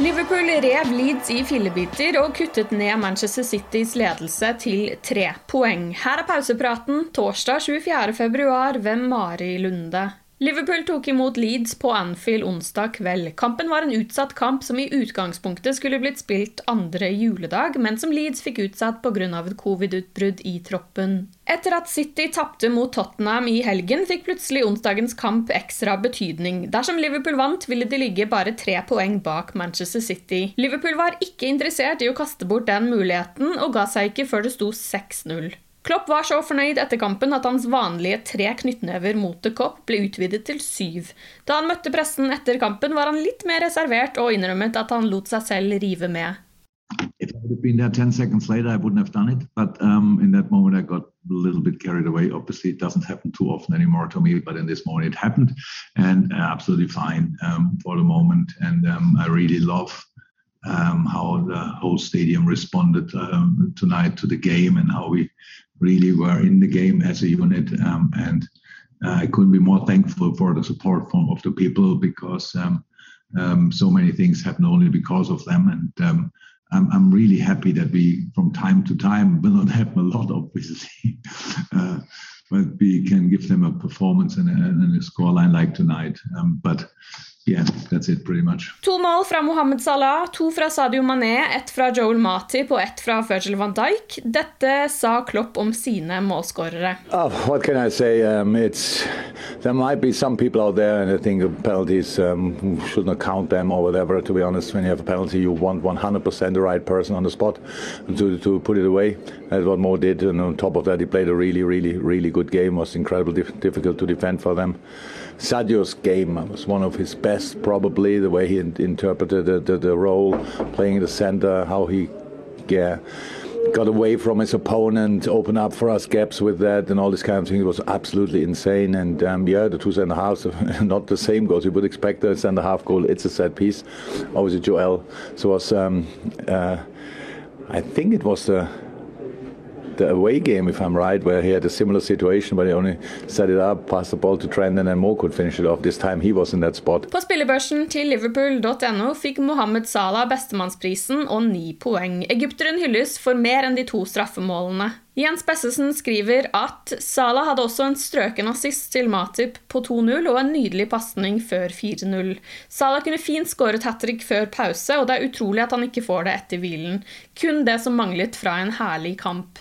Liverpool rev Leeds i fillebiter og kuttet ned Manchester Citys ledelse til tre poeng. Her er pausepraten torsdag 24.2 ved Mari Lunde. Liverpool tok imot Leeds på Anfield onsdag kveld. Kampen var en utsatt kamp som i utgangspunktet skulle blitt spilt andre juledag, men som Leeds fikk utsatt pga. et covid-utbrudd i troppen. Etter at City tapte mot Tottenham i helgen, fikk plutselig onsdagens kamp ekstra betydning. Dersom Liverpool vant, ville de ligge bare tre poeng bak Manchester City. Liverpool var ikke interessert i å kaste bort den muligheten, og ga seg ikke før det sto 6-0. Klopp var så fornøyd etter kampen at hans vanlige tre knyttnever mot The Cop ble utvidet til syv. Da han møtte pressen etter kampen, var han litt mer reservert og innrømmet at han lot seg selv rive med. If I would have been there 10 seconds later, I wouldn't have done it. But um, little bit carried away. Obviously, it doesn't happen too often anymore to me, but in this moment, it happened. And uh, absolutely fine um, for the moment. And um, I really love um, how the whole stadium responded um, tonight to the game and how we really were in the game as a unit. Um, and uh, I couldn't be more thankful for the support from of the people because um, um, so many things happen only because of them. And um, I'm, I'm really happy that we, from time to time, will not happen a lot, obviously, uh, but we can give them a performance and a, and a scoreline like tonight. Um, but yeah, that's it pretty much. To mål fra Mohammed Salah, to fra Sadio Mané, ett fra Joel Matip og ett fra Virgil van Dijk. Dette sa Klopp om sine målskårere. Oh, what can I say? Um, it's there might be some people out there and I think penalties um, should not count them or whatever. To be honest, when you have a penalty, you want 100% the right person on the spot to to put it away. That's what Mo did, and on top of that, he played a really, really, really good game. It was incredibly difficult to defend for them. Sadio's game was one of his best, probably the way he in interpreted the, the, the, role, playing the center, how he yeah, got away from his opponent, opened up for us gaps with that, and all this kind of thing. It was absolutely insane. And um, yeah, the two center halves, not the same goals. You would expect a center half goal. It's a set piece. Obviously, Joel. So was. Um, uh, I think it was the the away game, if I'm right, where he had a similar situation, but he only set it up, passed the ball to Trent, and then Mo could finish it off. This time he was in that spot. På spillebørsen til liverpool.no fikk Mohammed Salah bestemannsprisen og ni poeng. Egypteren hylles for mer enn de to straffemålene. Jens Bessesen skriver at Salah hadde også en strøken assist til Matip på 2-0 og en nydelig pasning før 4-0. Salah kunne fint skåret hat trick før pause, og det er utrolig at han ikke får det etter hvilen. Kun det som manglet fra en herlig kamp.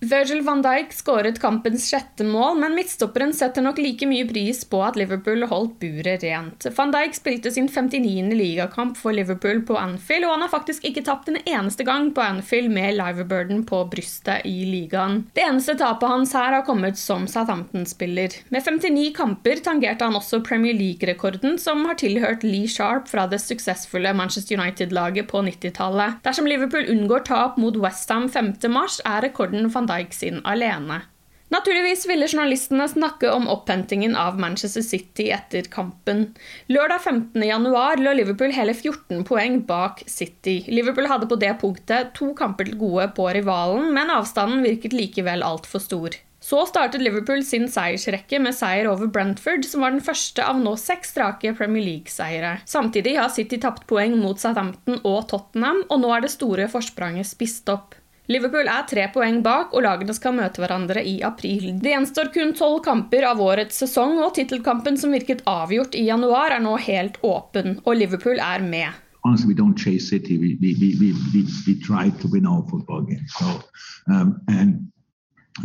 Virgil van Dijk skåret kampens sjette mål, men midtstopperen setter nok like mye pris på at Liverpool holdt buret rent. Van Dijk spilte sin 59. ligakamp for Liverpool på Anfield, og han har faktisk ikke tapt en eneste gang på Anfield med Liverburden på brystet i ligaen. Det eneste tapet hans her har kommet som Southampton-spiller. Med 59 kamper tangerte han også Premier League-rekorden, som har tilhørt Lee Sharp fra det suksessfulle Manchester United-laget på 90-tallet. Dersom Liverpool unngår tap mot Westham 5.3, er rekorden van Dijk sin alene. Naturligvis ville journalistene snakke om opphentingen av Manchester City etter kampen. Lørdag 15.1 lå Liverpool hele 14 poeng bak City. Liverpool hadde på det punktet to kamper til gode på rivalen, men avstanden virket likevel altfor stor. Så startet Liverpool sin seiersrekke med seier over Brentford, som var den første av nå seks strake Premier League-seiere. Samtidig har City tapt poeng mot Southampton og Tottenham, og nå er det store forspranget spist opp. Liverpool er tre poeng bak, og lagene skal møte hverandre i april. Det gjenstår kun tolv kamper av årets sesong, og tittelkampen som virket avgjort i januar, er nå helt åpen, og Liverpool er med. honestly, we don't chase City. We we we we, we, try to win our football game. So, um, and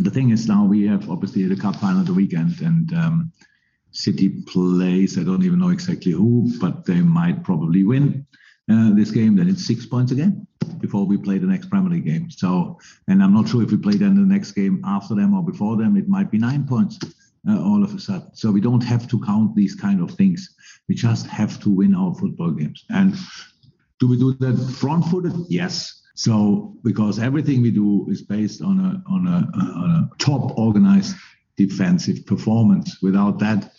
the thing is now we have obviously the cup final the weekend, and um, City plays. I don't even know exactly who, but they might probably win uh, this game. Then it's six points again before we play the next Premier League game. So, and I'm not sure if we play then the next game after them or before them, it might be nine points uh, all of a sudden. So we don't have to count these kind of things. We just have to win our football games. And do we do that front-footed? Yes. So because everything we do is based on a on a, on a top organized defensive performance. Without that,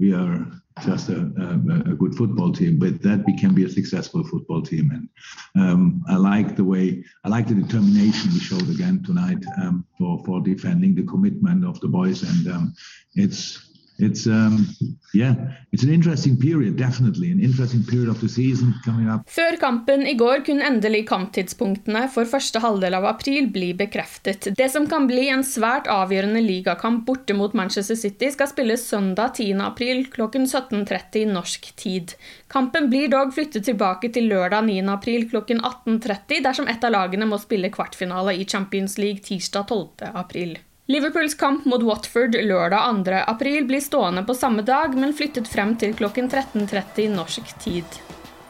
we are just a, a, a, good football team. But that, we can be a successful football team. And um, I like the way, I like the determination we showed again tonight um, for for defending the commitment of the boys. And um, it's it's um, yeah, it's an interesting period, definitely an interesting period of the season coming up. Før kampen i går kunne endelig kamptidspunktene for første halvdel av april bli bekreftet. Det som kan bli en svært avgjørende ligakamp borte mot Manchester City, skal spilles søndag 10. april klokken 17.30 norsk tid. Kampen blir dog flyttet tilbake til lørdag 9. april klokken 18.30 dersom et av lagene må spille kvartfinale i Champions League tirsdag 12. april. Liverpools kamp mot Watford lørdag 2. april blir stående på samme dag, men flyttet frem til klokken 13.30 norsk tid.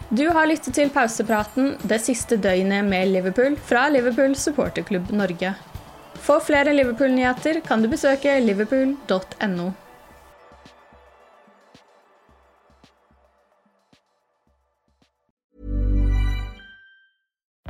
Du har lyttet til pausepraten det siste døgnet med Liverpool fra Liverpool supporterklubb Norge. For flere Liverpool-nyheter kan du besøke liverpool.no.